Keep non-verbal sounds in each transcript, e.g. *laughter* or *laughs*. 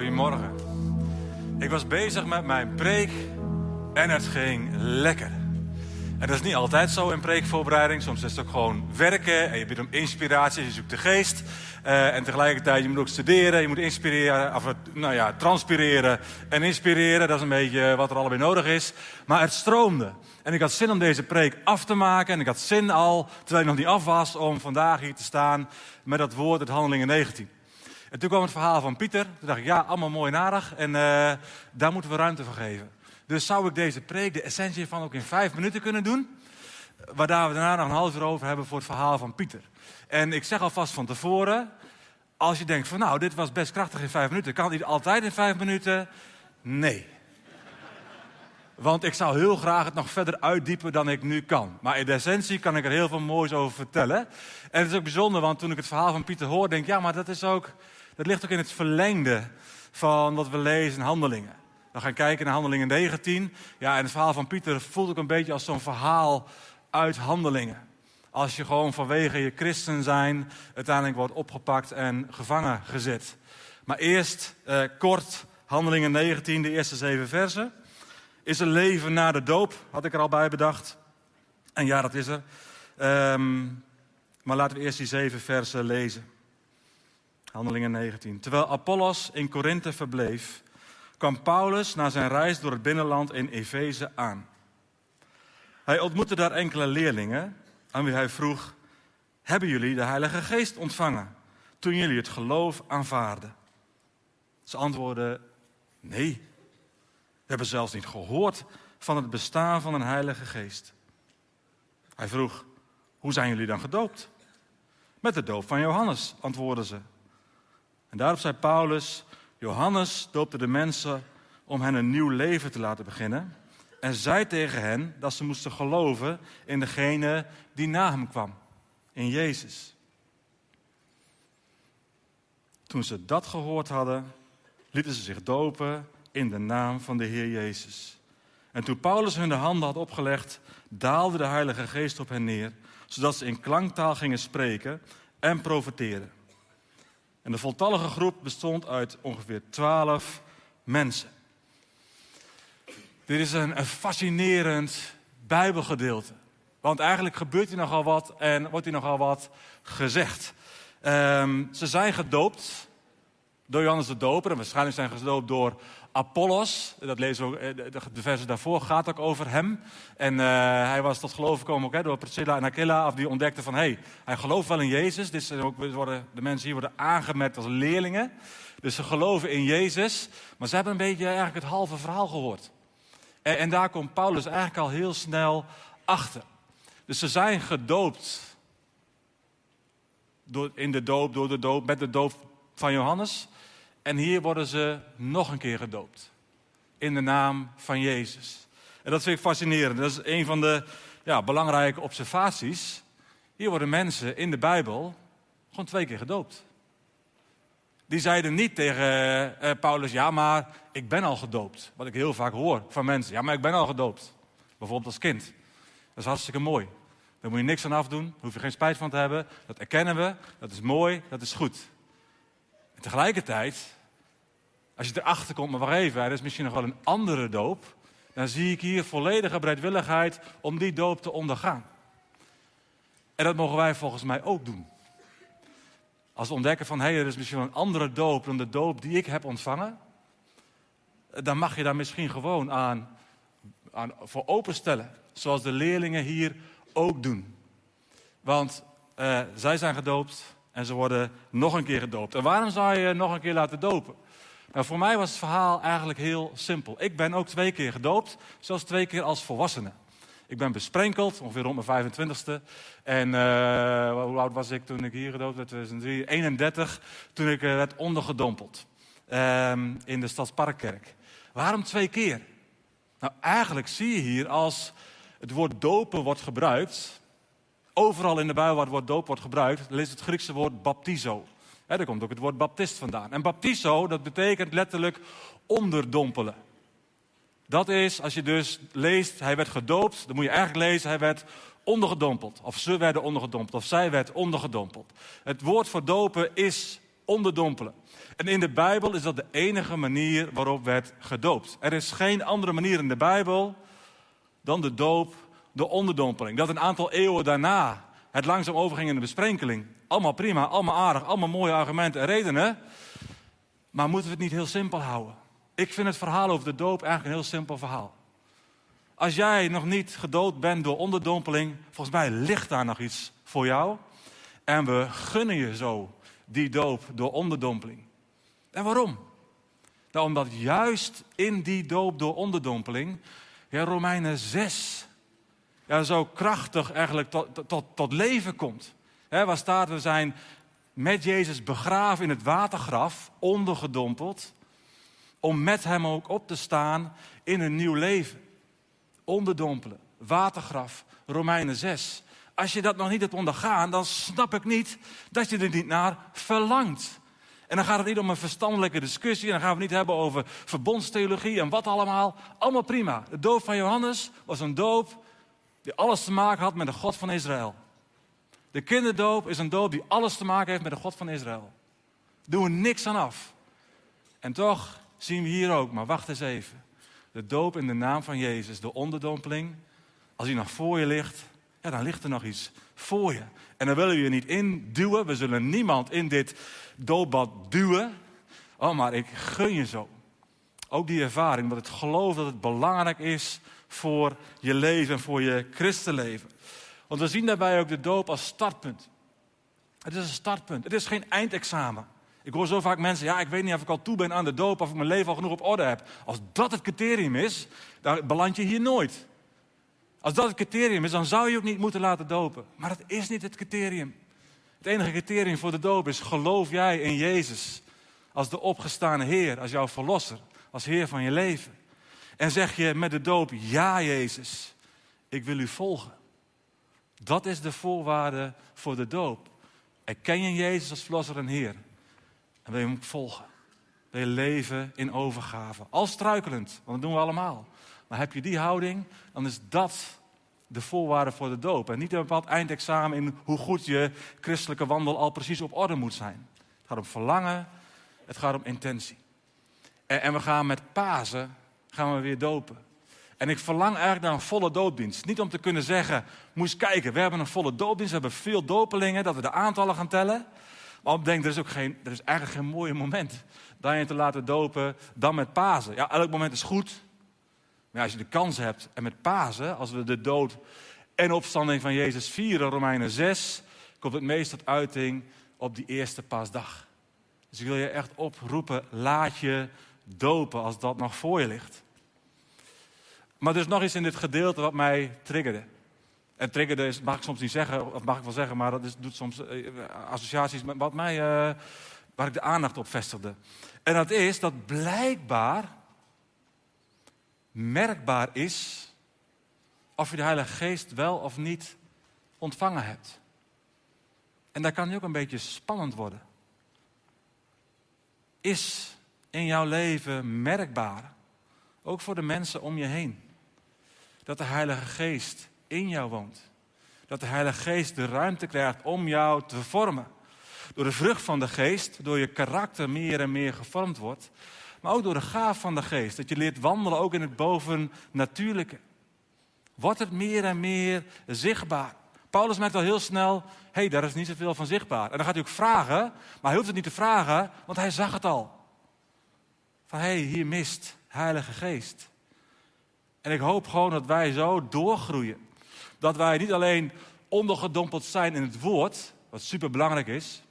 Goedemorgen. Ik was bezig met mijn preek en het ging lekker. En dat is niet altijd zo in preekvoorbereiding. Soms is het ook gewoon werken en je bent om inspiratie, je zoekt de geest. Uh, en tegelijkertijd, je moet ook studeren, je moet inspireren, of, nou ja, transpireren en inspireren. Dat is een beetje wat er allebei nodig is. Maar het stroomde. En ik had zin om deze preek af te maken. En ik had zin al, terwijl ik nog niet af was, om vandaag hier te staan met dat woord uit Handelingen 19. En toen kwam het verhaal van Pieter. Toen dacht ik, ja, allemaal mooi en aardig. En uh, daar moeten we ruimte voor geven. Dus zou ik deze preek, de essentie van ook in vijf minuten kunnen doen. Waar we daarna nog een half uur over hebben voor het verhaal van Pieter. En ik zeg alvast van tevoren, als je denkt van nou, dit was best krachtig in vijf minuten. Kan het altijd in vijf minuten? Nee. Want ik zou heel graag het nog verder uitdiepen dan ik nu kan. Maar in de essentie kan ik er heel veel moois over vertellen. En het is ook bijzonder, want toen ik het verhaal van Pieter hoor, denk ik, ja, maar dat, is ook, dat ligt ook in het verlengde van wat we lezen in handelingen. We gaan kijken naar handelingen 19. Ja, en het verhaal van Pieter voelt ook een beetje als zo'n verhaal uit handelingen. Als je gewoon vanwege je christen zijn uiteindelijk wordt opgepakt en gevangen gezet. Maar eerst eh, kort handelingen 19, de eerste zeven versen. Is er leven na de doop, had ik er al bij bedacht. En ja, dat is er. Um, maar laten we eerst die zeven versen lezen. Handelingen 19. Terwijl Apollos in Korinthe verbleef, kwam Paulus na zijn reis door het binnenland in Efeze aan. Hij ontmoette daar enkele leerlingen aan wie hij vroeg: Hebben jullie de Heilige Geest ontvangen toen jullie het geloof aanvaarden? Ze antwoordden: Nee. We hebben zelfs niet gehoord van het bestaan van een Heilige Geest. Hij vroeg: Hoe zijn jullie dan gedoopt? Met de doop van Johannes, antwoordden ze. En daarop zei Paulus: Johannes doopte de mensen om hen een nieuw leven te laten beginnen. En zei tegen hen dat ze moesten geloven in degene die na hem kwam, in Jezus. Toen ze dat gehoord hadden, lieten ze zich dopen in de naam van de Heer Jezus. En toen Paulus hun de handen had opgelegd, daalde de Heilige Geest op hen neer, zodat ze in klanktaal gingen spreken en profeteren. En de voltallige groep bestond uit ongeveer twaalf mensen. Dit is een, fascinerend Bijbelgedeelte. Want eigenlijk gebeurt hier nogal wat en wordt hier nogal wat gezegd. Um, ze zijn gedoopt door Johannes de Doper. En waarschijnlijk zijn gedoopt door Apollos. Dat lezen we eh, de versen daarvoor gaat ook over hem. En uh, hij was tot geloof gekomen ook, hè, door Priscilla en Aquila. Of die ontdekten van, hé, hey, hij gelooft wel in Jezus. Dus ook, worden, de mensen hier worden aangemerkt als leerlingen. Dus ze geloven in Jezus. Maar ze hebben een beetje eigenlijk het halve verhaal gehoord. En, en daar komt Paulus eigenlijk al heel snel achter. Dus ze zijn gedoopt. Door, in de doop, door de doop, met de doop van Johannes. En hier worden ze nog een keer gedoopt. In de naam van Jezus. En dat vind ik fascinerend. Dat is een van de ja, belangrijke observaties. Hier worden mensen in de Bijbel gewoon twee keer gedoopt. Die zeiden niet tegen uh, Paulus, ja maar ik ben al gedoopt. Wat ik heel vaak hoor van mensen, ja maar ik ben al gedoopt. Bijvoorbeeld als kind. Dat is hartstikke mooi. Daar moet je niks aan afdoen, daar hoef je geen spijt van te hebben. Dat erkennen we, dat is mooi, dat is goed. En tegelijkertijd, als je erachter komt, maar wacht even, er is misschien nog wel een andere doop. Dan zie ik hier volledige bereidwilligheid om die doop te ondergaan. En dat mogen wij volgens mij ook doen. Als we ontdekken van, hé, hey, er is misschien een andere doop dan de doop die ik heb ontvangen. Dan mag je daar misschien gewoon aan, aan voor openstellen. Zoals de leerlingen hier ook doen. Want uh, zij zijn gedoopt, en ze worden nog een keer gedoopt. En waarom zou je nog een keer laten dopen? Nou, voor mij was het verhaal eigenlijk heel simpel. Ik ben ook twee keer gedoopt, zelfs twee keer als volwassene. Ik ben besprenkeld, ongeveer rond mijn 25ste. En uh, hoe oud was ik toen ik hier gedoopt werd? 2003, 31, toen ik uh, werd ondergedompeld. Um, in de Stadsparkkerk. Waarom twee keer? Nou, eigenlijk zie je hier als het woord dopen wordt gebruikt, overal in de Bijbel waar het woord doop wordt gebruikt, leest het Griekse woord baptizo. He, daar komt ook het woord baptist vandaan. En baptizo, dat betekent letterlijk onderdompelen. Dat is, als je dus leest, hij werd gedoopt, dan moet je eigenlijk lezen, hij werd ondergedompeld. Of ze werden ondergedompeld, of zij werd ondergedompeld. Het woord voor dopen is onderdompelen. En in de Bijbel is dat de enige manier waarop werd gedoopt. Er is geen andere manier in de Bijbel dan de doop, de onderdompeling. Dat een aantal eeuwen daarna het langzaam overging in de besprenkeling. Allemaal prima, allemaal aardig, allemaal mooie argumenten en redenen. Maar moeten we het niet heel simpel houden? Ik vind het verhaal over de doop eigenlijk een heel simpel verhaal. Als jij nog niet gedood bent door onderdompeling, volgens mij ligt daar nog iets voor jou. En we gunnen je zo die doop door onderdompeling. En waarom? Nou, omdat juist in die doop door onderdompeling, ja, Romeinen 6, ja, zo krachtig eigenlijk tot, tot, tot leven komt. Waar staat, we zijn met Jezus begraven in het watergraf, ondergedompeld, om met Hem ook op te staan in een nieuw leven. Onderdompelen, watergraf, Romeinen 6. Als je dat nog niet hebt ondergaan, dan snap ik niet dat je er niet naar verlangt. En dan gaat het niet om een verstandelijke discussie. En dan gaan we het niet hebben over verbondstheologie en wat allemaal. Allemaal prima. De doop van Johannes was een doop die alles te maken had met de God van Israël. De kinderdoop is een doop die alles te maken heeft met de God van Israël. Doen we niks aan af. En toch zien we hier ook, maar wacht eens even. De doop in de naam van Jezus, de onderdompeling. Als die nog voor je ligt, ja, dan ligt er nog iets voor je. En dan willen we je niet induwen. We zullen niemand in dit doopbad duwen. Oh, maar ik gun je zo. Ook die ervaring, dat het geloof dat het belangrijk is voor je leven en voor je christenleven. Want we zien daarbij ook de doop als startpunt. Het is een startpunt. Het is geen eindexamen. Ik hoor zo vaak mensen, ja, ik weet niet of ik al toe ben aan de doop, of ik mijn leven al genoeg op orde heb. Als dat het criterium is, dan beland je hier nooit. Als dat het criterium is, dan zou je ook niet moeten laten dopen. Maar dat is niet het criterium. Het enige criterium voor de doop is: geloof jij in Jezus als de opgestane Heer, als jouw verlosser, als Heer van je leven? En zeg je met de doop: Ja, Jezus, ik wil u volgen. Dat is de voorwaarde voor de doop. Erken je Jezus als verlosser en Heer? En wil je hem volgen? Wil je leven in overgave? Al struikelend, want dat doen we allemaal. Maar heb je die houding, dan is dat de voorwaarde voor de doop. En niet een bepaald eindexamen in hoe goed je christelijke wandel al precies op orde moet zijn. Het gaat om verlangen, het gaat om intentie. En, en we gaan met Pasen gaan we weer dopen. En ik verlang eigenlijk naar een volle doopdienst. Niet om te kunnen zeggen, moest kijken, we hebben een volle doopdienst, we hebben veel dopelingen, dat we de aantallen gaan tellen. Maar ik denk, er is, ook geen, er is eigenlijk geen mooier moment dan je te laten dopen dan met Pasen. Ja, elk moment is goed. Maar als je de kans hebt, en met Pasen, als we de dood en opstanding van Jezus vieren, Romeinen 6, komt het meest tot uiting op die eerste paasdag. Dus ik wil je echt oproepen, laat je dopen als dat nog voor je ligt. Maar er is nog iets in dit gedeelte wat mij triggerde. En triggerde is, mag ik soms niet zeggen, of mag ik wel zeggen, maar dat is, doet soms eh, associaties met wat mij, uh, waar ik de aandacht op vestigde. En dat is dat blijkbaar merkbaar is of je de Heilige Geest wel of niet ontvangen hebt. En daar kan nu ook een beetje spannend worden. Is in jouw leven merkbaar, ook voor de mensen om je heen, dat de Heilige Geest in jou woont? Dat de Heilige Geest de ruimte krijgt om jou te vormen. Door de vrucht van de Geest, door je karakter meer en meer gevormd wordt, maar ook door de gaaf van de geest. Dat je leert wandelen ook in het bovennatuurlijke. Wordt het meer en meer zichtbaar. Paulus merkt al heel snel, hé, hey, daar is niet zoveel van zichtbaar. En dan gaat hij ook vragen, maar hij hoeft het niet te vragen, want hij zag het al. Van hé, hey, hier mist Heilige Geest. En ik hoop gewoon dat wij zo doorgroeien. Dat wij niet alleen ondergedompeld zijn in het woord, wat super belangrijk is,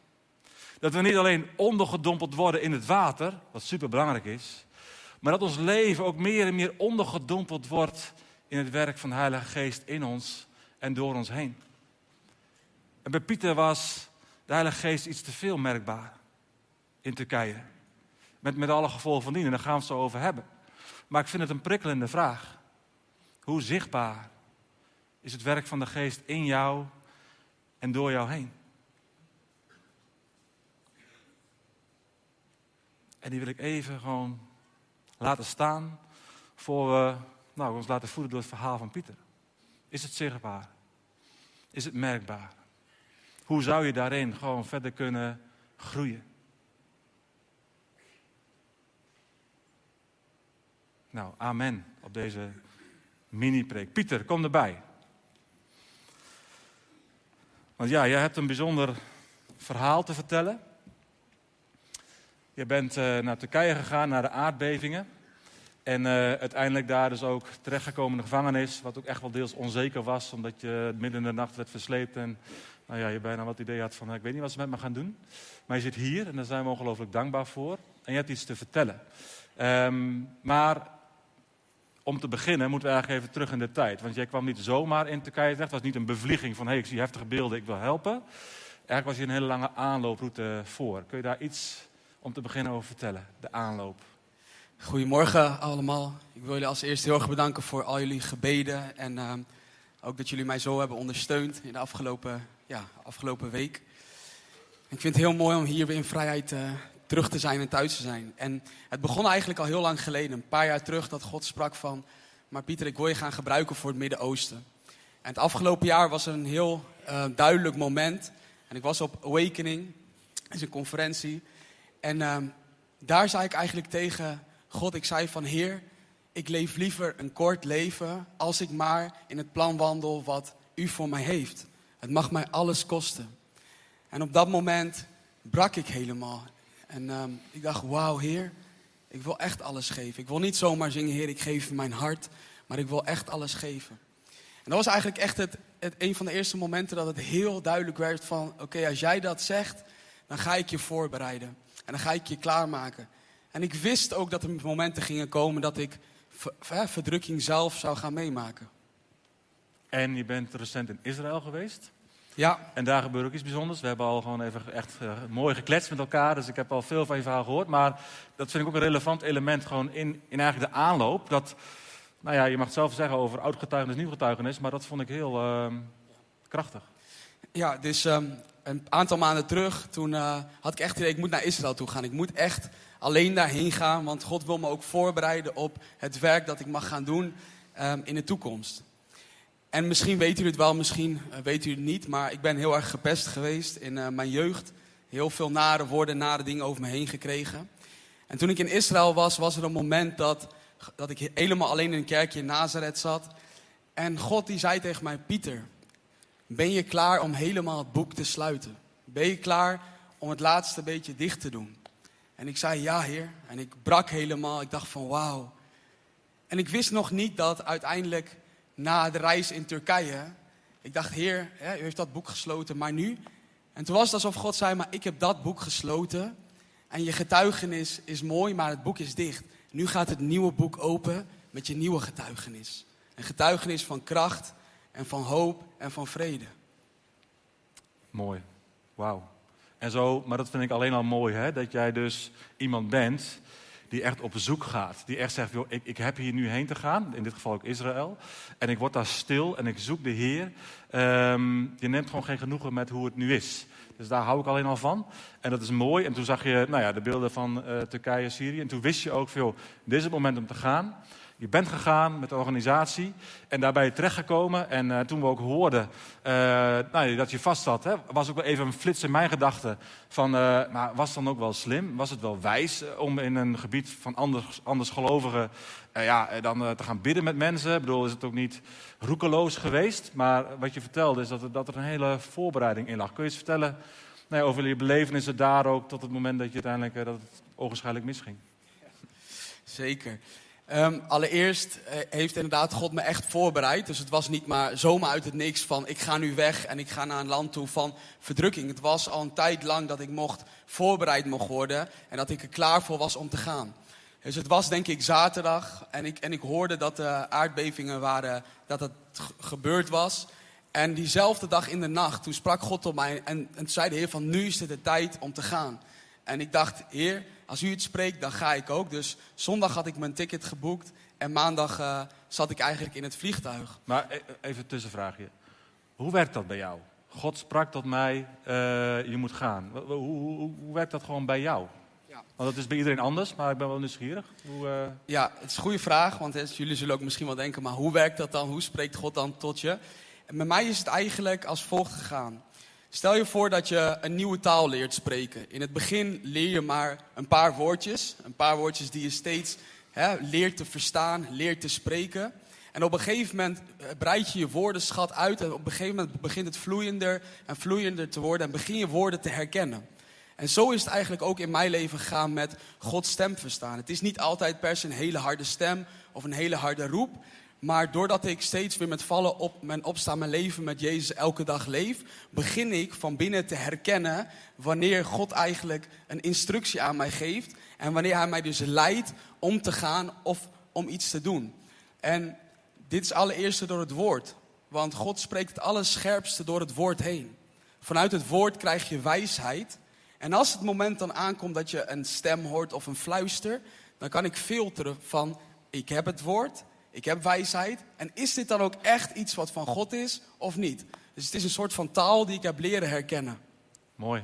dat we niet alleen ondergedompeld worden in het water, wat super belangrijk is, maar dat ons leven ook meer en meer ondergedompeld wordt in het werk van de Heilige Geest in ons en door ons heen. En bij Pieter was de Heilige Geest iets te veel merkbaar in Turkije. Met, met alle gevolgen van dien, en daar gaan we het zo over hebben. Maar ik vind het een prikkelende vraag. Hoe zichtbaar is het werk van de Geest in jou en door jou heen? En die wil ik even gewoon laten staan voor we nou, ons laten voeden door het verhaal van Pieter. Is het zichtbaar? Is het merkbaar? Hoe zou je daarin gewoon verder kunnen groeien? Nou, amen op deze mini-preek. Pieter, kom erbij. Want ja, jij hebt een bijzonder verhaal te vertellen. Je bent uh, naar Turkije gegaan, naar de aardbevingen. En uh, uiteindelijk daar dus ook terechtgekomen in de gevangenis. Wat ook echt wel deels onzeker was, omdat je midden in de nacht werd versleept. En nou ja, je bijna wat idee had van, ik weet niet wat ze met me gaan doen. Maar je zit hier en daar zijn we ongelooflijk dankbaar voor. En je hebt iets te vertellen. Um, maar om te beginnen moeten we eigenlijk even terug in de tijd. Want jij kwam niet zomaar in Turkije terecht. Het was niet een bevlieging van, hé, hey, ik zie heftige beelden, ik wil helpen. Eigenlijk was je een hele lange aanlooproute voor. Kun je daar iets om te beginnen over vertellen, de aanloop? Goedemorgen allemaal. Ik wil jullie als eerste heel erg bedanken voor al jullie gebeden. En uh, ook dat jullie mij zo hebben ondersteund in de afgelopen, ja, afgelopen week. Ik vind het heel mooi om hier weer in vrijheid uh, terug te zijn en thuis te zijn. En het begon eigenlijk al heel lang geleden, een paar jaar terug, dat God sprak van... Maar Pieter, ik wil je gaan gebruiken voor het Midden-Oosten. En het afgelopen jaar was een heel uh, duidelijk moment. En ik was op Awakening, dat is een conferentie. En uh, daar zei ik eigenlijk tegen God, ik zei van Heer, ik leef liever een kort leven als ik maar in het plan wandel wat u voor mij heeft. Het mag mij alles kosten. En op dat moment brak ik helemaal. En um, ik dacht, wauw Heer, ik wil echt alles geven. Ik wil niet zomaar zingen, Heer, ik geef mijn hart, maar ik wil echt alles geven. En dat was eigenlijk echt het, het, een van de eerste momenten dat het heel duidelijk werd van, oké, als jij dat zegt, dan ga ik je voorbereiden. En dan ga ik je klaarmaken. En ik wist ook dat er momenten gingen komen dat ik verdrukking zelf zou gaan meemaken. En je bent recent in Israël geweest? Ja. En daar gebeurt ook iets bijzonders. We hebben al gewoon even echt uh, mooi gekletst met elkaar. Dus ik heb al veel van je verhaal gehoord. Maar dat vind ik ook een relevant element gewoon in, in eigenlijk de aanloop. Dat, nou ja, je mag het zelf zeggen over oud getuigenis, nieuw getuigenis. Maar dat vond ik heel uh, krachtig. Ja, dus um, een aantal maanden terug, toen uh, had ik echt idee, ik moet naar Israël toe gaan. Ik moet echt alleen daarheen gaan, want God wil me ook voorbereiden op het werk dat ik mag gaan doen um, in de toekomst. En misschien weet u het wel, misschien uh, weet u het niet, maar ik ben heel erg gepest geweest in uh, mijn jeugd. Heel veel nare woorden, nare dingen over me heen gekregen. En toen ik in Israël was, was er een moment dat, dat ik helemaal alleen in een kerkje in Nazareth zat. En God die zei tegen mij, Pieter, ben je klaar om helemaal het boek te sluiten? Ben je klaar om het laatste beetje dicht te doen? En ik zei ja, heer. En ik brak helemaal. Ik dacht van wauw. En ik wist nog niet dat uiteindelijk na de reis in Turkije. Ik dacht, heer, u heeft dat boek gesloten, maar nu? En toen was het alsof God zei, maar ik heb dat boek gesloten. En je getuigenis is mooi, maar het boek is dicht. Nu gaat het nieuwe boek open met je nieuwe getuigenis. Een getuigenis van kracht en van hoop en van vrede. Mooi. Wauw. En zo, maar dat vind ik alleen al mooi, hè? dat jij dus iemand bent die echt op zoek gaat. Die echt zegt, joh, ik, ik heb hier nu heen te gaan, in dit geval ook Israël. En ik word daar stil en ik zoek de Heer. Um, je neemt gewoon geen genoegen met hoe het nu is. Dus daar hou ik alleen al van. En dat is mooi. En toen zag je nou ja, de beelden van uh, Turkije, Syrië. En toen wist je ook veel, dit is het moment om te gaan. Je bent gegaan met de organisatie en daarbij terechtgekomen. En uh, toen we ook hoorden uh, nou, dat je vast zat, hè, was ook wel even een flits in mijn gedachten. Van, maar was het dan ook wel slim? Was het wel wijs om in een gebied van anders, anders gelovigen ja, dan te gaan bidden met mensen? Ik bedoel, is het ook niet roekeloos geweest? Maar wat je vertelde is dat er, dat er een hele voorbereiding in lag. Kun je eens vertellen nou, over je belevenissen daar ook tot het moment dat je uiteindelijk dat het misging? Zeker. Um, allereerst uh, heeft inderdaad God me echt voorbereid. Dus het was niet maar zomaar uit het niks van ik ga nu weg en ik ga naar een land toe van verdrukking. Het was al een tijd lang dat ik mocht voorbereid mocht worden en dat ik er klaar voor was om te gaan. Dus het was denk ik zaterdag en ik, en ik hoorde dat de aardbevingen waren, dat het gebeurd was. En diezelfde dag in de nacht, toen sprak God tot mij en, en zei de Heer van nu is het de tijd om te gaan. En ik dacht, Heer, als u het spreekt, dan ga ik ook. Dus zondag had ik mijn ticket geboekt en maandag uh, zat ik eigenlijk in het vliegtuig. Maar e-, even een tussenvraagje. Hoe werkt dat bij jou? God sprak tot mij, uh, je moet gaan. Hoe, hoe, hoe, hoe, werkt dat gewoon bij jou? Ja. Want dat is bij iedereen anders, maar ik ben wel nieuwsgierig. Hoe, uh... Ja, het is een goede vraag, want jullie zullen ook misschien wel denken, maar hoe werkt dat dan? Hoe spreekt God dan tot je? En bij mij is het eigenlijk als volgt gegaan. Stel je voor dat je een nieuwe taal leert spreken. In het begin leer je maar een paar woordjes. Een paar woordjes die je steeds hè, leert te verstaan, leert te spreken. En op een gegeven moment eh, breid je je woordenschat uit en op een gegeven moment begint het vloeiender en vloeiender te worden en begin je woorden te herkennen. En zo is het eigenlijk ook in mijn leven gegaan met Gods stem verstaan. Het is niet altijd per se een hele harde stem of een hele harde roep. Maar doordat ik steeds weer met vallen op mijn opstaan, mijn leven met Jezus elke dag leef, begin ik van binnen te herkennen wanneer God eigenlijk een instructie aan mij geeft. En wanneer Hij mij dus leidt om te gaan of om iets te doen. En dit is allereerst door het woord. Want God spreekt het allerscherpste door het woord heen. Vanuit het woord krijg je wijsheid. En als het moment dan aankomt dat je een stem hoort of een fluister, dan kan ik filteren van ik heb het woord, ik heb wijsheid. En is dit dan ook echt iets wat van God is of niet? Dus het is een soort van taal die ik heb leren herkennen. Mooi.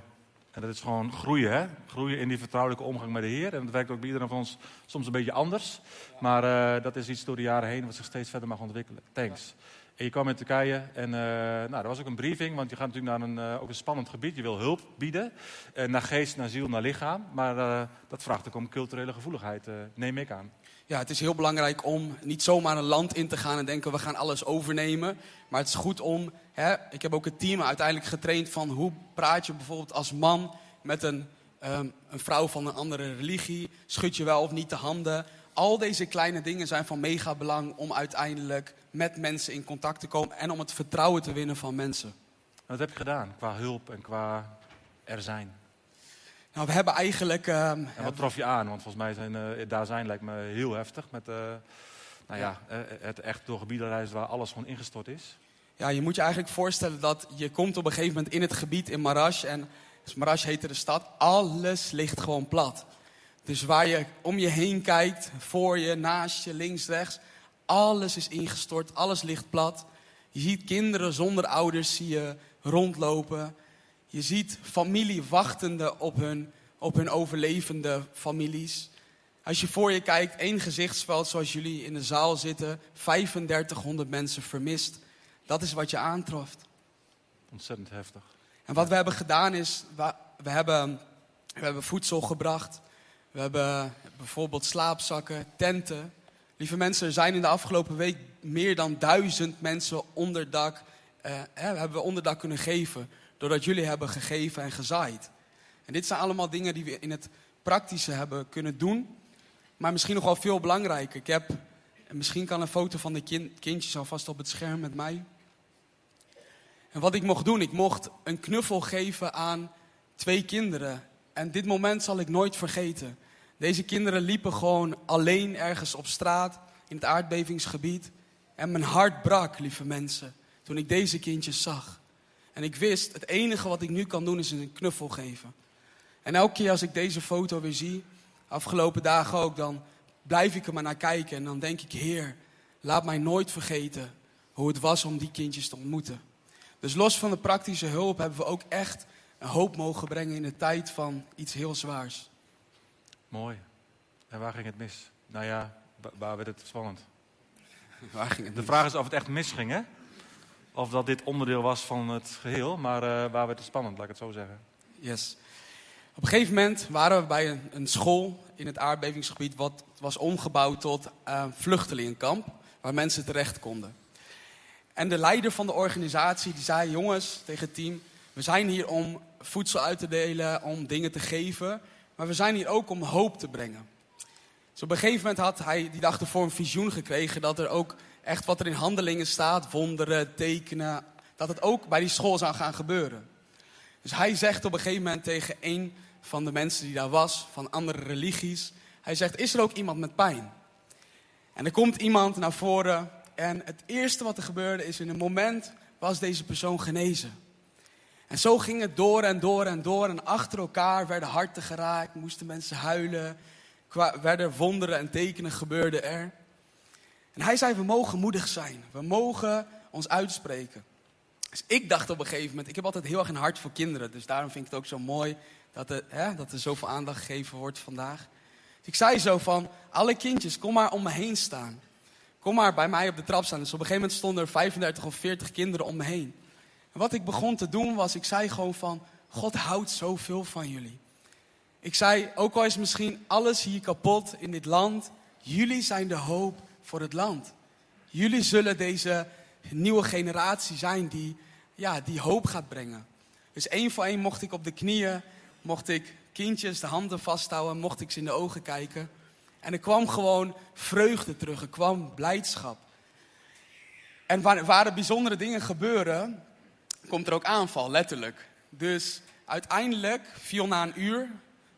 En dat is gewoon groeien, hè? Groeien in die vertrouwelijke omgang met de Heer. En dat werkt ook bij iedereen van ons soms een beetje anders. Maar uh, dat is iets door de jaren heen wat zich steeds verder mag ontwikkelen. Thanks. En je kwam in Turkije en uh, nou, er was ook een briefing, want je gaat natuurlijk naar een, uh, ook een spannend gebied. Je wil hulp bieden, uh, naar geest, naar ziel, naar lichaam. Maar dat vraagt ook om culturele gevoeligheid, neem ik aan. Ja, het is heel belangrijk om niet zomaar een land in te gaan en denken we gaan alles overnemen. Maar het is goed om, hè, ik heb ook het team uiteindelijk getraind van hoe praat je bijvoorbeeld als man met een, um, een vrouw van een andere religie. Schud je wel of niet de handen. Al deze kleine dingen zijn van mega belang om uiteindelijk met mensen in contact te komen en om het vertrouwen te winnen van mensen. Wat heb je gedaan qua hulp en qua er zijn? Nou, we hebben eigenlijk. Uh, en wat trof je aan? Want volgens mij zijn uh, daar zijn lijkt me heel heftig. Met uh, nou ja, ja. het echt door gebieden reizen waar alles gewoon ingestort is. Ja, je moet je eigenlijk voorstellen dat je komt op een gegeven moment in het gebied in Marash. En dus Marash heette de stad. Alles ligt gewoon plat. Dus waar je om je heen kijkt, voor je, naast je, links, rechts. Alles is ingestort, alles ligt plat. Je ziet kinderen zonder ouders zie je rondlopen. Je ziet familie wachtende op hun, op hun overlevende families. Als je voor je kijkt, één gezichtsveld zoals jullie in de zaal zitten, 3500 mensen vermist. Dat is wat je aantroft. Ontzettend heftig. En wat we hebben gedaan is, we hebben, we hebben voedsel gebracht. We hebben bijvoorbeeld slaapzakken, tenten. Lieve mensen, er zijn in de afgelopen week meer dan duizend mensen onderdak, eh, hebben we onderdak kunnen geven. Doordat jullie hebben gegeven en gezaaid. En dit zijn allemaal dingen die we in het praktische hebben kunnen doen. Maar misschien nog wel veel belangrijker. Ik heb, misschien kan een foto van de kind, kindjes alvast op het scherm met mij. En wat ik mocht doen, ik mocht een knuffel geven aan twee kinderen. En dit moment zal ik nooit vergeten. Deze kinderen liepen gewoon alleen ergens op straat in het aardbevingsgebied. En mijn hart brak, lieve mensen, toen ik deze kindjes zag. En ik wist, het enige wat ik nu kan doen is een knuffel geven. En elke keer als ik deze foto weer zie, afgelopen dagen ook, dan blijf ik er maar naar kijken. En dan denk ik, Heer, laat mij nooit vergeten hoe het was om die kindjes te ontmoeten. Dus los van de praktische hulp hebben we ook echt een hoop mogen brengen in de tijd van iets heel zwaars. Mooi. En waar ging het mis? Nou ja, waar werd het spannend? Waar ging het de vraag is of het echt misging, hè? Of dat dit onderdeel was van het geheel, maar uh, waar werd het spannend, laat ik het zo zeggen. Yes. Op een gegeven moment waren we bij een, een school in het aardbevingsgebied, wat was omgebouwd tot uh, vluchtelingenkamp, waar mensen terecht konden. En de leider van de organisatie die zei: Jongens, tegen het team, we zijn hier om voedsel uit te delen, om dingen te geven, maar we zijn hier ook om hoop te brengen. Dus op een gegeven moment had hij die dag ervoor een visioen gekregen dat er ook echt wat er in handelingen staat, wonderen, tekenen, dat het ook bij die school zou gaan gebeuren. Dus hij zegt op een gegeven moment tegen een van de mensen die daar was, van andere religies, hij zegt, is er ook iemand met pijn? En er komt iemand naar voren en het eerste wat er gebeurde is in een moment was deze persoon genezen. En zo ging het door en door en door. En achter elkaar werden harten geraakt, moesten mensen huilen. Werden wonderen en tekenen gebeurden er. En hij zei, we mogen moedig zijn. We mogen ons uitspreken. Dus ik dacht op een gegeven moment, ik heb altijd heel erg een hart voor kinderen. Dus daarom vind ik het ook zo mooi dat er, hè, dat er zoveel aandacht gegeven wordt vandaag. Dus ik zei zo van, alle kindjes, kom maar om me heen staan. Kom maar bij mij op de trap staan. Dus op een gegeven moment stonden er 35 of 40 kinderen om me heen. En wat ik begon te doen was, ik zei gewoon van, God houdt zoveel van jullie. Ik zei, ook al is misschien alles hier kapot in dit land, jullie zijn de hoop voor het land. Jullie zullen deze nieuwe generatie zijn die, ja, die hoop gaat brengen. Dus één voor één mocht ik op de knieën, mocht ik kindjes de handen vasthouden, mocht ik ze in de ogen kijken. En er kwam gewoon vreugde terug, er kwam blijdschap. En waar, waar er bijzondere dingen gebeuren, komt er ook aanval, letterlijk. Dus uiteindelijk viel na een uur,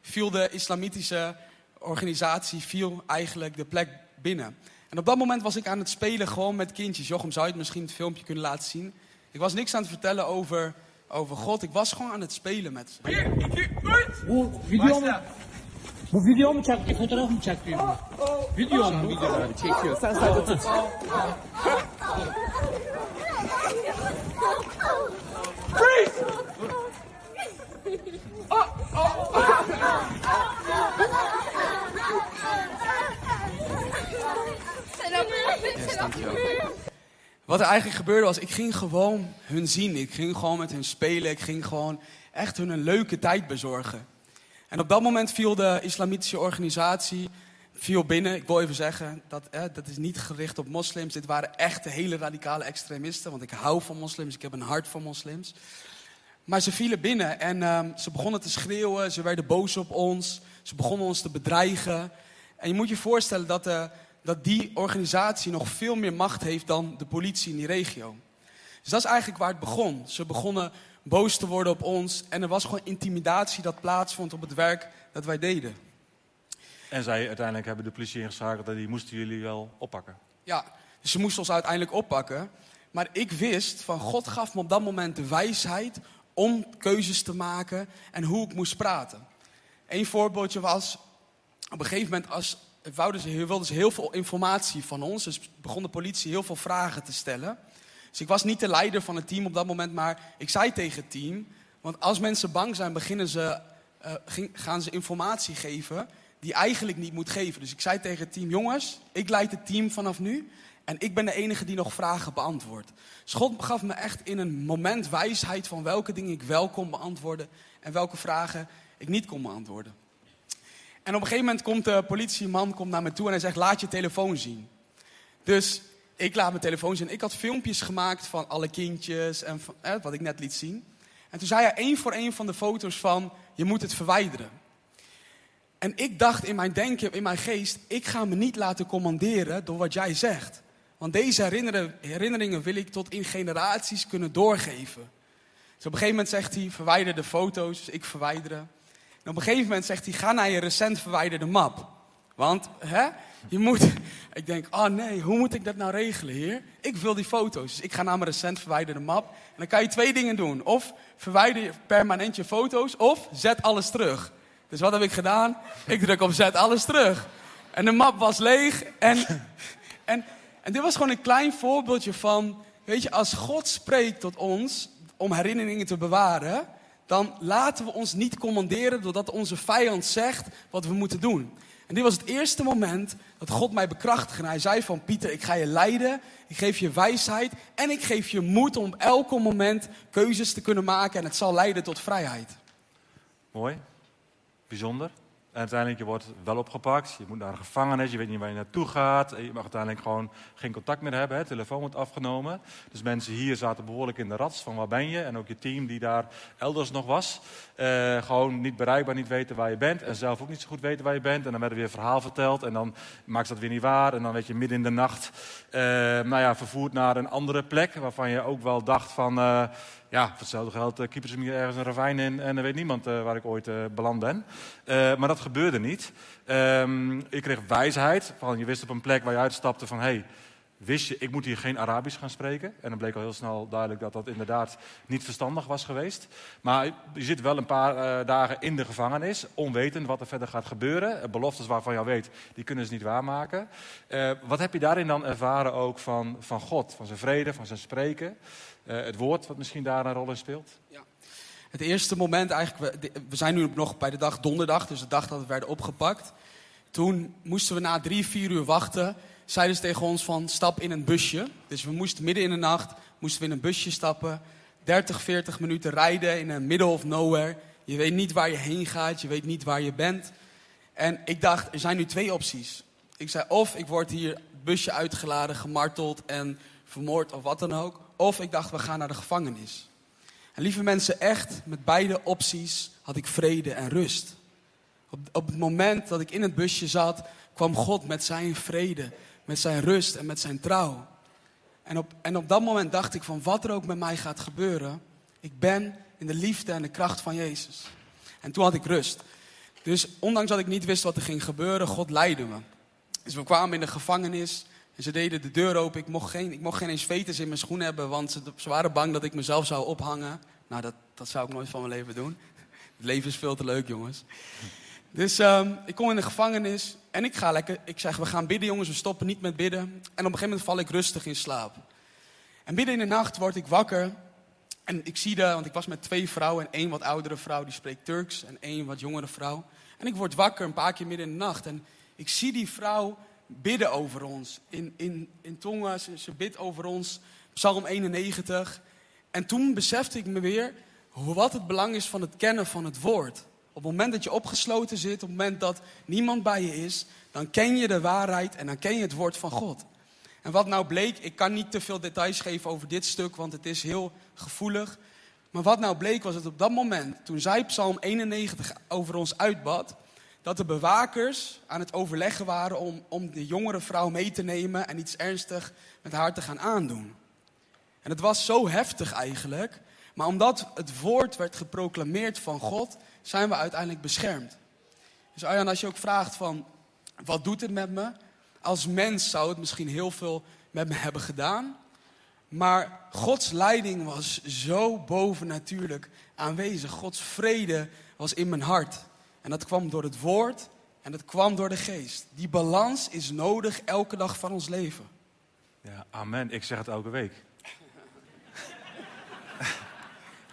viel de islamitische organisatie, viel eigenlijk de plek binnen. En op dat moment was ik aan het spelen gewoon met kindjes. Jochem, zou je het misschien het filmpje kunnen laten zien? Ik was niks aan het vertellen over, over God. Ik was gewoon aan het spelen met ze. 1, 2, 3. Bu video? Bu video mu çekiyor? Fotoğraf mı çekiyor? Video mu? Videoları çekiyor. Sen sadece tut. Wat er eigenlijk gebeurde was, ik ging gewoon hun zien. Ik ging gewoon met hun spelen. Ik ging gewoon echt hun een leuke tijd bezorgen. En op dat moment viel de islamitische organisatie viel binnen. Ik wil even zeggen, dat, dat is niet gericht op moslims. Dit waren echte hele radicale extremisten. Want ik hou van moslims, ik heb een hart voor moslims. Maar ze vielen binnen en ehm, ze begonnen te schreeuwen. Ze werden boos op ons. Ze begonnen ons te bedreigen. En je moet je voorstellen dat, eh, dat die organisatie nog veel meer macht heeft dan de politie in die regio. Dus dat is eigenlijk waar het begon. Ze begonnen boos te worden op ons. En er was gewoon intimidatie dat plaatsvond op het werk dat wij deden. En zij uiteindelijk hebben de politie ingeschakeld en die moesten jullie wel oppakken. Ja, dus ze moesten ons uiteindelijk oppakken. Maar ik wist van God gaf me op dat moment de wijsheid om keuzes te maken en hoe ik moest praten. Eén voorbeeldje was, op een gegeven moment als, wouden ze, wilden ze heel veel informatie van ons. Dus begon de politie heel veel vragen te stellen. Dus ik was niet de leider van het team op dat moment, maar ik zei tegen het team... Want als mensen bang zijn, beginnen ze, eh, gaan ze informatie geven die eigenlijk niet moet geven. Dus ik zei tegen het team, jongens, ik leid het team vanaf nu... En ik ben de enige die nog vragen beantwoordt. Dus gaf me echt in een moment wijsheid van welke dingen ik wel kon beantwoorden en welke vragen ik niet kon beantwoorden. En op een gegeven moment komt de politieman komt naar me toe en hij zegt: Laat je telefoon zien. Dus ik laat mijn telefoon zien. Ik had filmpjes gemaakt van alle kindjes en van, wat ik net liet zien. En toen zei hij één voor één van de foto's van: Je moet het verwijderen. En ik dacht in mijn denken, in mijn geest: Ik ga me niet laten commanderen door wat jij zegt. Want deze herinneringen wil ik tot in generaties kunnen doorgeven. Dus op een gegeven moment zegt hij, verwijder de foto's, dus ik verwijderen. En op een gegeven moment zegt hij, ga naar je recent verwijderde map. Want, hè, je moet... *laughs* Ik denk, oh nee, hoe moet ik dat nou regelen, heer? Ik wil die foto's, dus ik ga naar mijn recent verwijderde map. En dan kan je twee dingen doen. Of verwijder je permanent je foto's, of zet alles terug. Dus wat heb ik gedaan? Ik druk op zet alles terug. En de map was leeg en... *laughs* En, en dit was gewoon een klein voorbeeldje van, weet je, als God spreekt tot ons om herinneringen te bewaren, dan laten we ons niet commanderen doordat onze vijand zegt wat we moeten doen. En dit was het eerste moment dat God mij bekrachtigde. En hij zei van, Pieter, ik ga je leiden, ik geef je wijsheid en ik geef je moed om op elk moment keuzes te kunnen maken en het zal leiden tot vrijheid. Mooi, bijzonder. En uiteindelijk, je wordt wel opgepakt. Je moet naar een gevangenis, je weet niet waar je naartoe gaat. Je mag uiteindelijk gewoon geen contact meer hebben. Hè. Telefoon wordt afgenomen. Dus mensen hier zaten behoorlijk in de rats van waar ben je. En ook je team die daar elders nog was. Eh, gewoon niet bereikbaar, niet weten waar je bent. En zelf ook niet zo goed weten waar je bent. En dan werd er weer verhaal verteld. En dan maakt dat weer niet waar. En dan werd je midden in de nacht eh, nou ja, vervoerd naar een andere plek. Waarvan je ook wel dacht van... eh, ja, voor hetzelfde geld uh, kiepen ze me ergens een ravijn in en dan weet niemand eh, waar ik ooit eh, beland ben. Eh, maar dat gebeurde niet. Ehm, ik kreeg wijsheid. Van, je wist op een plek waar je uitstapte van... Hey, wist je, ik moet hier geen Arabisch gaan spreken. En dan bleek al heel snel duidelijk dat dat inderdaad niet verstandig was geweest. Maar je zit wel een paar eh, dagen in de gevangenis, onwetend wat er verder gaat gebeuren. Eh, Beloftes waarvan al weet, die kunnen ze niet waarmaken. Eh, wat heb je daarin dan ervaren ook van, van God, van zijn vrede, van zijn spreken? Het woord wat misschien daar een rol in speelt? Het eerste moment eigenlijk, we zijn nu nog bij de dag donderdag, dus de dag dat we werden opgepakt. Toen moesten we na drie, vier uur wachten. Zeiden ze tegen ons van stap in een busje. Dus we moesten midden in de nacht moesten we in een busje stappen. 30, 40 minuten rijden in een middle of nowhere. Je weet niet waar je heen gaat, je weet niet waar je bent. En ik dacht, er zijn nu twee opties. Ik zei of ik word hier busje uitgeladen, gemarteld en vermoord of wat dan ook. Of ik dacht, we gaan naar de gevangenis. En lieve mensen, echt met beide opties had ik vrede en rust. Op, op het moment dat ik in het busje zat, kwam God met zijn vrede, met zijn rust en met zijn trouw. En op, en op dat moment dacht ik van wat er ook met mij gaat gebeuren, ik ben in de liefde en de kracht van Jezus. En toen had ik rust. Dus ondanks dat ik niet wist wat er ging gebeuren, God leidde me. Dus we kwamen in de gevangenis en ze deden de deur open. Ik mocht geen, ik mocht geen eens veters in mijn schoen hebben, want ze, waren bang dat ik mezelf zou ophangen. Nou, dat, dat zou ik nooit van mijn leven doen. *laughs* Het leven is veel te leuk, jongens. Dus um, ik kom in de gevangenis en ik ga lekker. Ik zeg, we gaan bidden, jongens, we stoppen niet met bidden. En op een gegeven moment val ik rustig in slaap. En midden in de nacht word ik wakker. En ik zie de, want ik was met twee vrouwen en één wat oudere vrouw die spreekt Turks en één wat jongere vrouw. En ik word wakker een paar keer midden in de nacht en ik zie die vrouw bidden over ons. In, in, in tongen, ze, ze bidt over ons. Psalm 91. En toen besefte ik me weer wat het belang is van het kennen van het woord. Op het moment dat je opgesloten zit, op het moment dat niemand bij je is, dan ken je de waarheid en dan ken je het woord van God. En wat nou bleek, ik kan niet te veel details geven over dit stuk, want het is heel gevoelig. Maar wat nou bleek was dat op dat moment, toen zij Psalm 91 over ons uitbad, dat de bewakers aan het overleggen waren om, om de jongere vrouw mee te nemen en iets ernstig met haar te gaan aandoen. En het was zo heftig eigenlijk, maar omdat het woord werd geproclameerd van God, zijn we uiteindelijk beschermd. Dus Arjan, als je ook vraagt van, wat doet het met me? Als mens zou het misschien heel veel met me hebben gedaan. Maar Gods leiding was zo bovennatuurlijk aanwezig. Gods vrede was in mijn hart. En dat kwam door het woord en dat kwam door de geest. Die balans is nodig elke dag van ons leven. Ja, amen. Ik zeg het elke week.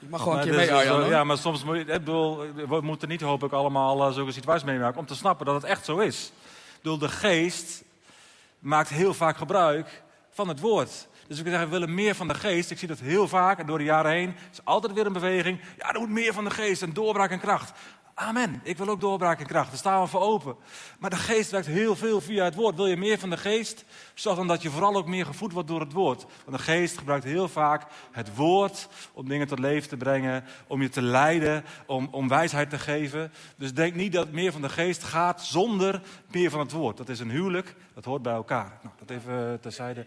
Je mag gewoon een keer mee, Arjan. Ja, maar soms moet je, ik bedoel, we moeten niet hopelijk allemaal uh, zulke situaties meemaken om te snappen dat het echt zo is. Ik bedoel, de geest maakt heel vaak gebruik van het woord. Dus ik zeg, we willen meer van de geest. Ik zie dat heel vaak en door de jaren heen. is altijd weer een beweging. Ja, er moet meer van de geest en doorbraak en kracht. Amen. Ik wil ook doorbraak en kracht. Daar staan we voor open. Maar de geest werkt heel veel via het woord. Wil je meer van de geest? Zorg dan dat je vooral ook meer gevoed wordt door het woord. Want de geest gebruikt heel vaak het woord om dingen tot leven te brengen. Om je te leiden, om, om wijsheid te geven. Dus denk niet dat meer van de geest gaat zonder meer van het woord. Dat is een huwelijk, dat hoort bij elkaar. Nou, dat even terzijde.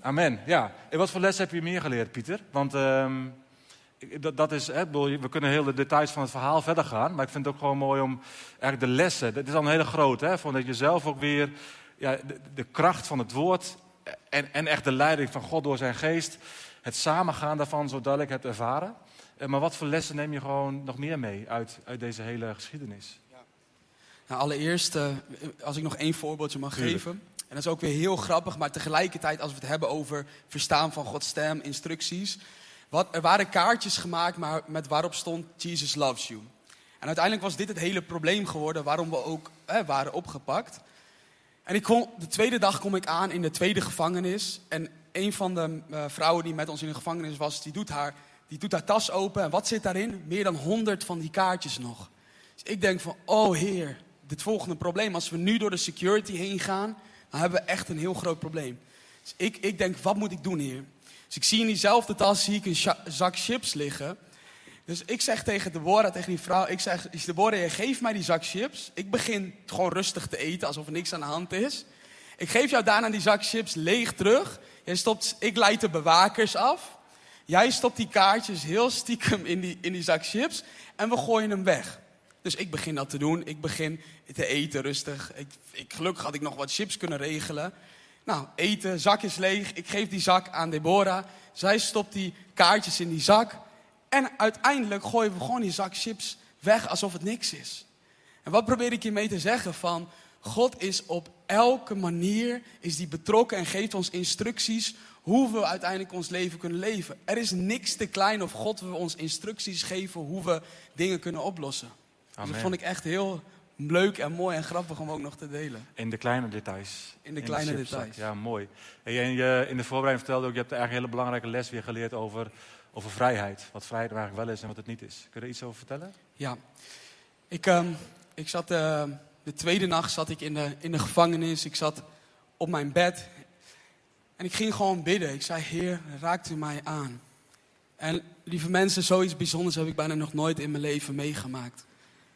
Amen. Ja. En wat voor les heb je meer geleerd, Pieter? Want... Uh, dat, dat is, hè, we kunnen heel de details van het verhaal verder gaan. Maar ik vind het ook gewoon mooi om eigenlijk de lessen. Dat is al een hele grote. Hè, van dat je zelf ook weer ja, de, de, kracht van het woord. En, en echt de leiding van God door zijn geest. Het samengaan daarvan zo duidelijk hebt ervaren. Eh, maar wat voor lessen neem je gewoon nog meer mee uit, uit deze hele geschiedenis? Ja. Nou, allereerst, uh, als ik nog één voorbeeldje mag geven. En dat is ook weer heel grappig, maar tegelijkertijd als we het hebben over verstaan van Gods stem, instructies. Wat, er waren kaartjes gemaakt maar met waarop stond Jesus loves you. En uiteindelijk was dit het hele probleem geworden waarom we ook hè, waren opgepakt. En ik kom, de tweede dag kom ik aan in de tweede gevangenis. En een van de uh, vrouwen die met ons in de gevangenis was, die doet, haar, die doet haar tas open. En wat zit daarin? Meer dan honderd van die kaartjes nog. Dus ik denk van, oh heer, dit volgende probleem. Als we nu door de security heen gaan, dan hebben we echt een heel groot probleem. Dus ik, ik denk, wat moet ik doen hier? Dus ik zie in diezelfde tas zie ik een zak chips liggen. Dus ik zeg tegen Deborah, tegen die vrouw, ik zeg, Deborah, geef mij die zak chips. Ik begin gewoon rustig te eten, alsof er niks aan de hand is. Ik geef jou daarna die zak chips leeg terug. Jij stopt, ik leid de bewakers af. Jij stopt die kaartjes heel stiekem in die, in die zak chips. En we gooien hem weg. Dus ik begin dat te doen. Ik begin te eten rustig. Ik, ik, gelukkig had ik nog wat chips kunnen regelen. Nou, eten, zak is leeg. Ik geef die zak aan Deborah. Zij stopt die kaartjes in die zak. En uiteindelijk gooien we gewoon die zak chips weg alsof het niks is. En wat probeer ik hiermee te zeggen? Van God is op elke manier is die betrokken en geeft ons instructies hoe we uiteindelijk ons leven kunnen leven. Er is niks te klein of God wil ons instructies geven hoe we dingen kunnen oplossen. Dus dat vond ik echt heel leuk en mooi en grappig om ook nog te delen. In de kleine details. In de kleine details. Ja, mooi. En je, in de voorbereiding vertelde ook, je hebt eigenlijk een hele belangrijke les weer geleerd over, over vrijheid. Wat vrijheid eigenlijk wel is en wat het niet is. Kun je er iets over vertellen? Ja. Ik, um, ik zat uh, de tweede nacht zat ik in de, in de gevangenis. Ik zat op mijn bed. En ik ging gewoon bidden. Ik zei, Heer, raakt u mij aan. En lieve mensen, zoiets bijzonders heb ik bijna nog nooit in mijn leven meegemaakt.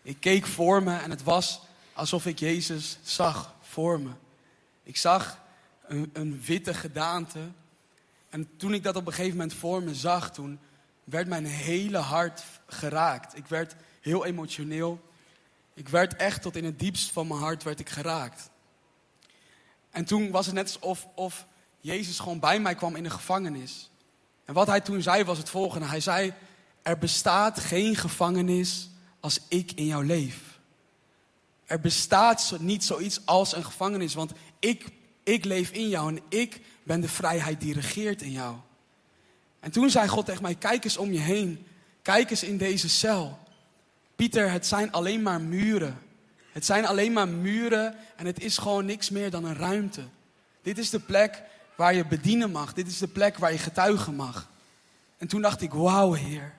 Ik keek voor me en het was alsof ik Jezus zag voor me. Ik zag een, een witte gedaante. En toen ik dat op een gegeven moment voor me zag, toen werd mijn hele hart geraakt. Ik werd heel emotioneel. Ik werd echt tot in het diepst van mijn hart werd ik geraakt. En toen was het net alsof of Jezus gewoon bij mij kwam in de gevangenis. En wat hij toen zei was het volgende. Hij zei, er bestaat geen gevangenis als ik in jou leef. Er bestaat niet zoiets als een gevangenis, want ik, ik leef in jou en ik ben de vrijheid die regeert in jou. En toen zei God tegen mij, kijk eens om je heen. Kijk eens in deze cel. Pieter, het zijn alleen maar muren. Het zijn alleen maar muren en het is gewoon niks meer dan een ruimte. Dit is de plek waar je bedienen mag. Dit is de plek waar je getuigen mag. En toen dacht ik, wauw Heer,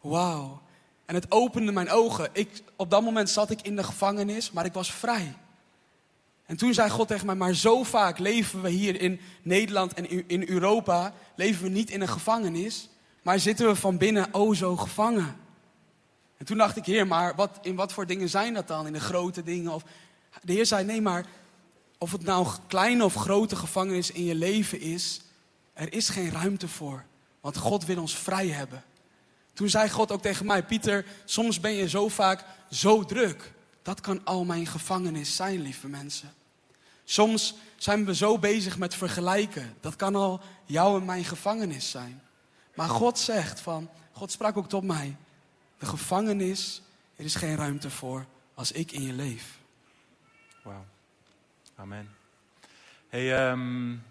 wauw. En het opende mijn ogen. Ik, op dat moment zat ik in de gevangenis, maar ik was vrij. En toen zei God tegen mij, maar zo vaak leven we hier in Nederland en in Europa, leven we niet in een gevangenis, maar zitten we van binnen oh zo gevangen. En toen dacht ik, Heer, maar wat, in wat voor dingen zijn dat dan? In de grote dingen? Of... De Heer zei, nee, maar of het nou een kleine of grote gevangenis in je leven is, er is geen ruimte voor. Want God wil ons vrij hebben. Toen zei God ook tegen mij, Pieter, soms ben je zo vaak zo druk. Dat kan al mijn gevangenis zijn, lieve mensen. Soms zijn we zo bezig met vergelijken. Dat kan al jouw en mijn gevangenis zijn. Maar God zegt van, God sprak ook tot mij. De gevangenis, er is geen ruimte voor als ik in je leef. Wauw. Amen. Hey, um,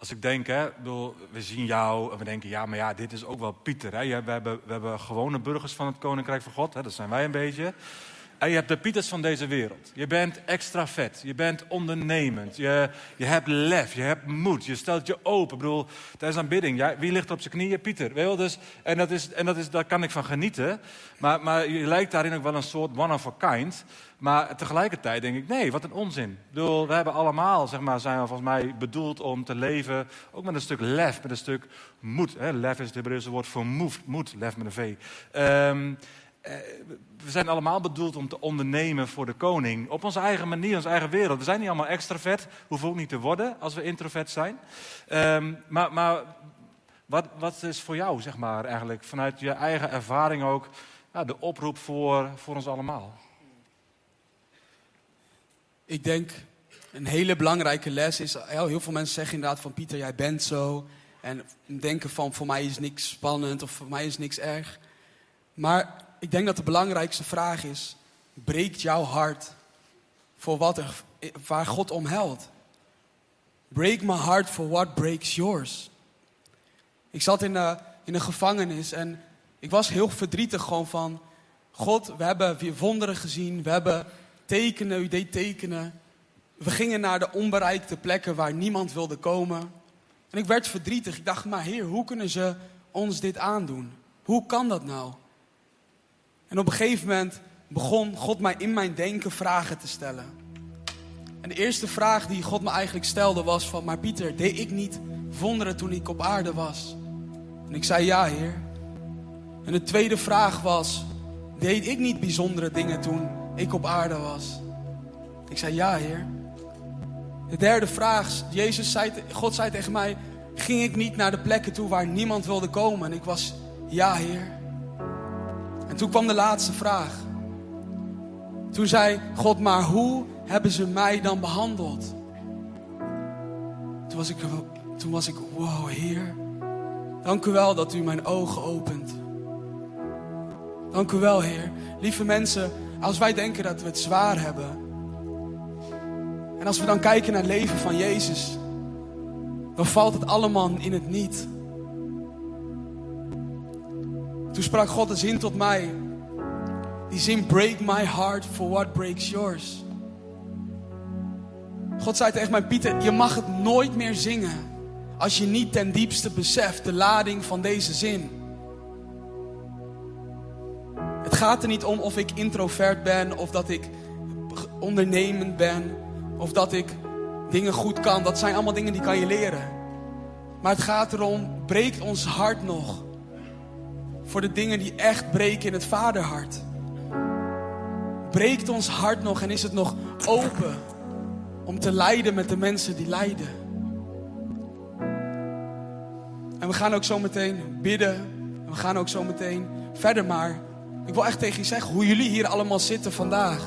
als ik denk, hè, bedoel, we zien jou en we denken, ja, maar ja, dit is ook wel Pieter. Hè? We, hebben, we hebben gewone burgers van het Koninkrijk van God, hè? dat zijn wij een beetje. Je hebt de Pieters van deze wereld. Je bent extra vet. Je bent ondernemend. Je, je hebt lef. Je hebt moed. Je stelt je open. Ik bedoel, tijdens aanbidding. Ja, wie ligt op zijn knieën? Pieter. Weet dus, en dat is, en dat is, daar kan ik van genieten. Maar, maar je lijkt daarin ook wel een soort one of a kind. Maar tegelijkertijd denk ik, nee, wat een onzin. Ik bedoel, we hebben allemaal, zeg maar, zijn we volgens mij bedoeld om te leven. Ook met een stuk lef, met een stuk moed. Hè? Lef is het Hebreeuwse woord voor moed. Moed, lef met een V. Um, we zijn allemaal bedoeld om te ondernemen voor de koning. Op onze eigen manier, onze eigen wereld. We zijn niet allemaal extravert. Hoeven ook niet te worden als we introvert zijn. Um, maar, maar wat, wat, is voor jou, zeg maar, eigenlijk vanuit je eigen ervaring ook ja, de oproep voor, voor ons allemaal? Ik denk een hele belangrijke les is. Heel veel mensen zeggen inderdaad van Pieter, jij bent zo. En denken van voor mij is niks spannend of voor mij is niks erg. Maar ik denk dat de belangrijkste vraag is: breekt jouw hart voor wat er, waar God om helpt? Break my heart for what breaks yours. Ik zat in de, in de gevangenis en ik was heel verdrietig gewoon van... God, we hebben wonderen gezien, we hebben tekenen, u deed tekenen. We gingen naar de onbereikte plekken waar niemand wilde komen. En ik werd verdrietig. Ik dacht, maar heer, hoe kunnen ze ons dit aandoen? Hoe kan dat nou? En op een gegeven moment begon God mij in mijn denken vragen te stellen. En de eerste vraag die God me eigenlijk stelde was van, maar Pieter, deed ik niet wonderen toen ik op aarde was? En ik zei ja, Heer. En de tweede vraag was, deed ik niet bijzondere dingen toen ik op aarde was? Ik zei ja, Heer. De derde vraag, Jezus zei, God zei tegen mij, ging ik niet naar de plekken toe waar niemand wilde komen? En ik was ja, Heer. En toen kwam de laatste vraag. Toen zei God, maar hoe hebben ze mij dan behandeld? Toen was ik, toen was ik wow, Heer. Dank u wel dat u mijn ogen opent. Dank u wel, Heer. Lieve mensen, als wij denken dat we het zwaar hebben. En als we dan kijken naar het leven van Jezus. Dan valt het allemaal in het niet. Toen sprak God een zin tot mij. Die zin, break my heart for what breaks yours. God zei tegen mij, Pieter, je mag het nooit meer zingen. Als je niet ten diepste beseft de lading van deze zin. Het gaat er niet om of ik introvert ben of dat ik ondernemend ben of dat ik dingen goed kan. Dat zijn allemaal dingen die kan je leren. Maar het gaat erom, breekt ons hart nog voor de dingen die echt breken in het vaderhart? Breekt ons hart nog en is het nog open om te lijden met de mensen die lijden? En we gaan ook zo meteen bidden. En we gaan ook zo meteen verder. Maar ik wil echt tegen je zeggen hoe jullie hier allemaal zitten vandaag.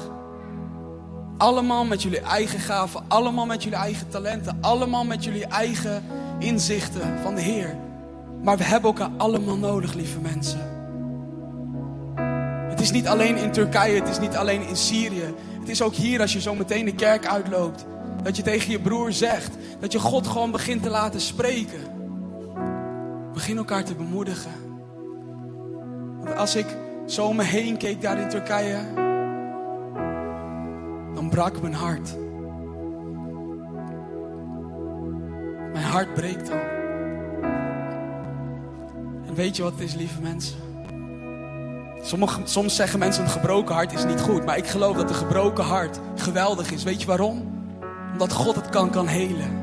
Allemaal met jullie eigen gaven, allemaal met jullie eigen talenten, allemaal met jullie eigen inzichten van de Heer. Maar we hebben elkaar allemaal nodig, lieve mensen. Het is niet alleen in Turkije, het is niet alleen in Syrië. Het is ook hier als je zo meteen de kerk uitloopt. Dat je tegen je broer zegt. Dat je God gewoon begint te laten spreken. Begin elkaar te bemoedigen. Want als ik zo om me heen keek daar in Turkije. Dan brak mijn hart. Mijn hart breekt al. Weet je wat het is, lieve mensen? Sommige, soms zeggen mensen een gebroken hart is niet goed. Maar ik geloof dat een gebroken hart geweldig is. Weet je waarom? Omdat God het kan, kan helen.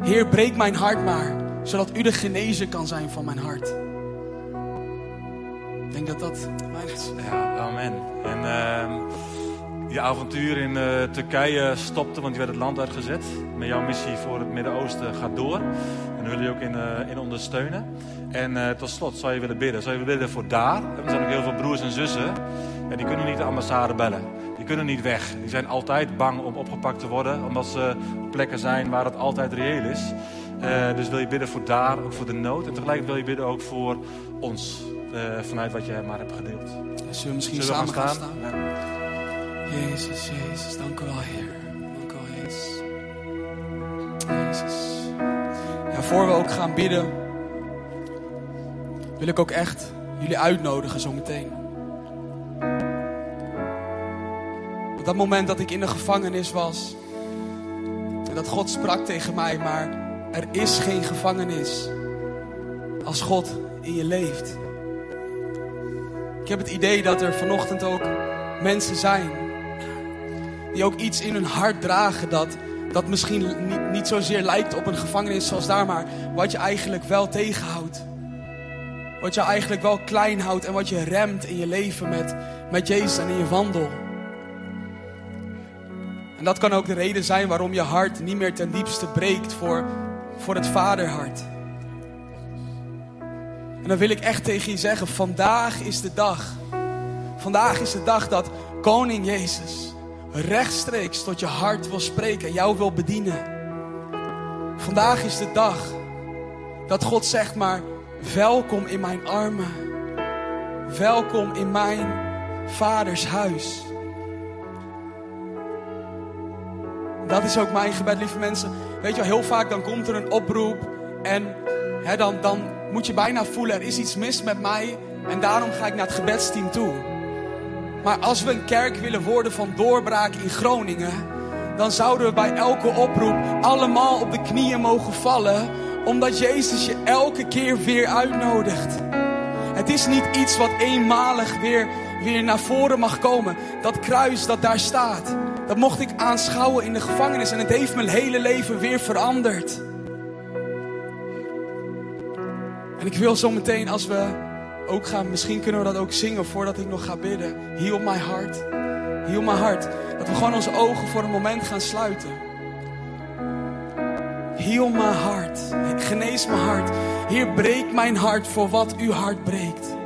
Heer, breek mijn hart maar. Zodat u de genezer kan zijn van mijn hart. Ik denk dat dat mijn. Ja, amen. En je avontuur in uh, Turkije stopte, want je werd het land uitgezet. Maar jouw missie voor het Midden-Oosten gaat door. En daar wil je ook in, uh, in ondersteunen. En uh, tot slot zou je willen bidden. Zou je willen bidden voor daar? Er zijn ook heel veel broers en zussen. Ja, die kunnen niet de ambassade bellen. Die kunnen niet weg. Die zijn altijd bang om opgepakt te worden. Omdat ze op plekken zijn waar het altijd reëel is. Uh, dus wil je bidden voor daar, ook voor de nood. En tegelijk wil je bidden ook voor ons. Vanuit wat je maar hebt gedeeld. Zullen we misschien Zullen we samen gaan gaan staan? staan? Jezus, Jezus, dank u wel, Heer. Voor we ook gaan bidden, wil ik ook echt jullie uitnodigen zometeen. Op dat moment dat ik in de gevangenis was, en dat God sprak tegen mij, maar er is geen gevangenis als God in je leeft. Ik heb het idee dat er vanochtend ook mensen zijn die ook iets in hun hart dragen dat, dat misschien niet, zozeer lijkt op een gevangenis zoals daar, maar wat je eigenlijk wel tegenhoudt. Wat je eigenlijk wel klein houdt en wat je remt in je leven met, met Jezus en in je wandel. En dat kan ook de reden zijn waarom je hart niet meer ten diepste breekt voor, voor het vaderhart. En dan wil ik echt tegen je zeggen, vandaag is de dag. Vandaag is de dag dat Koning Jezus rechtstreeks tot je hart wil spreken en jou wil bedienen. Vandaag is de dag dat God zegt maar, welkom in mijn armen. Welkom in mijn vaders huis. Dat is ook mijn gebed, lieve mensen. Weet je wel, heel vaak dan komt er een oproep en hè, dan, dan moet je bijna voelen, er is iets mis met mij en daarom ga ik naar het gebedsteam toe. Maar als we een kerk willen worden van doorbraak in Groningen, dan zouden we bij elke oproep allemaal op de knieën mogen vallen, omdat Jezus je elke keer weer uitnodigt. Het is niet iets wat eenmalig weer, weer naar voren mag komen. Dat kruis dat daar staat, dat mocht ik aanschouwen in de gevangenis en het heeft mijn hele leven weer veranderd. En ik wil zo meteen als we ook gaan, misschien kunnen we dat ook zingen voordat ik nog ga bidden. Heal my heart. Heal my heart. Dat we gewoon onze ogen voor een moment gaan sluiten. Heal my heart. Genees mijn hart. Heer, breek mijn hart voor wat uw hart breekt.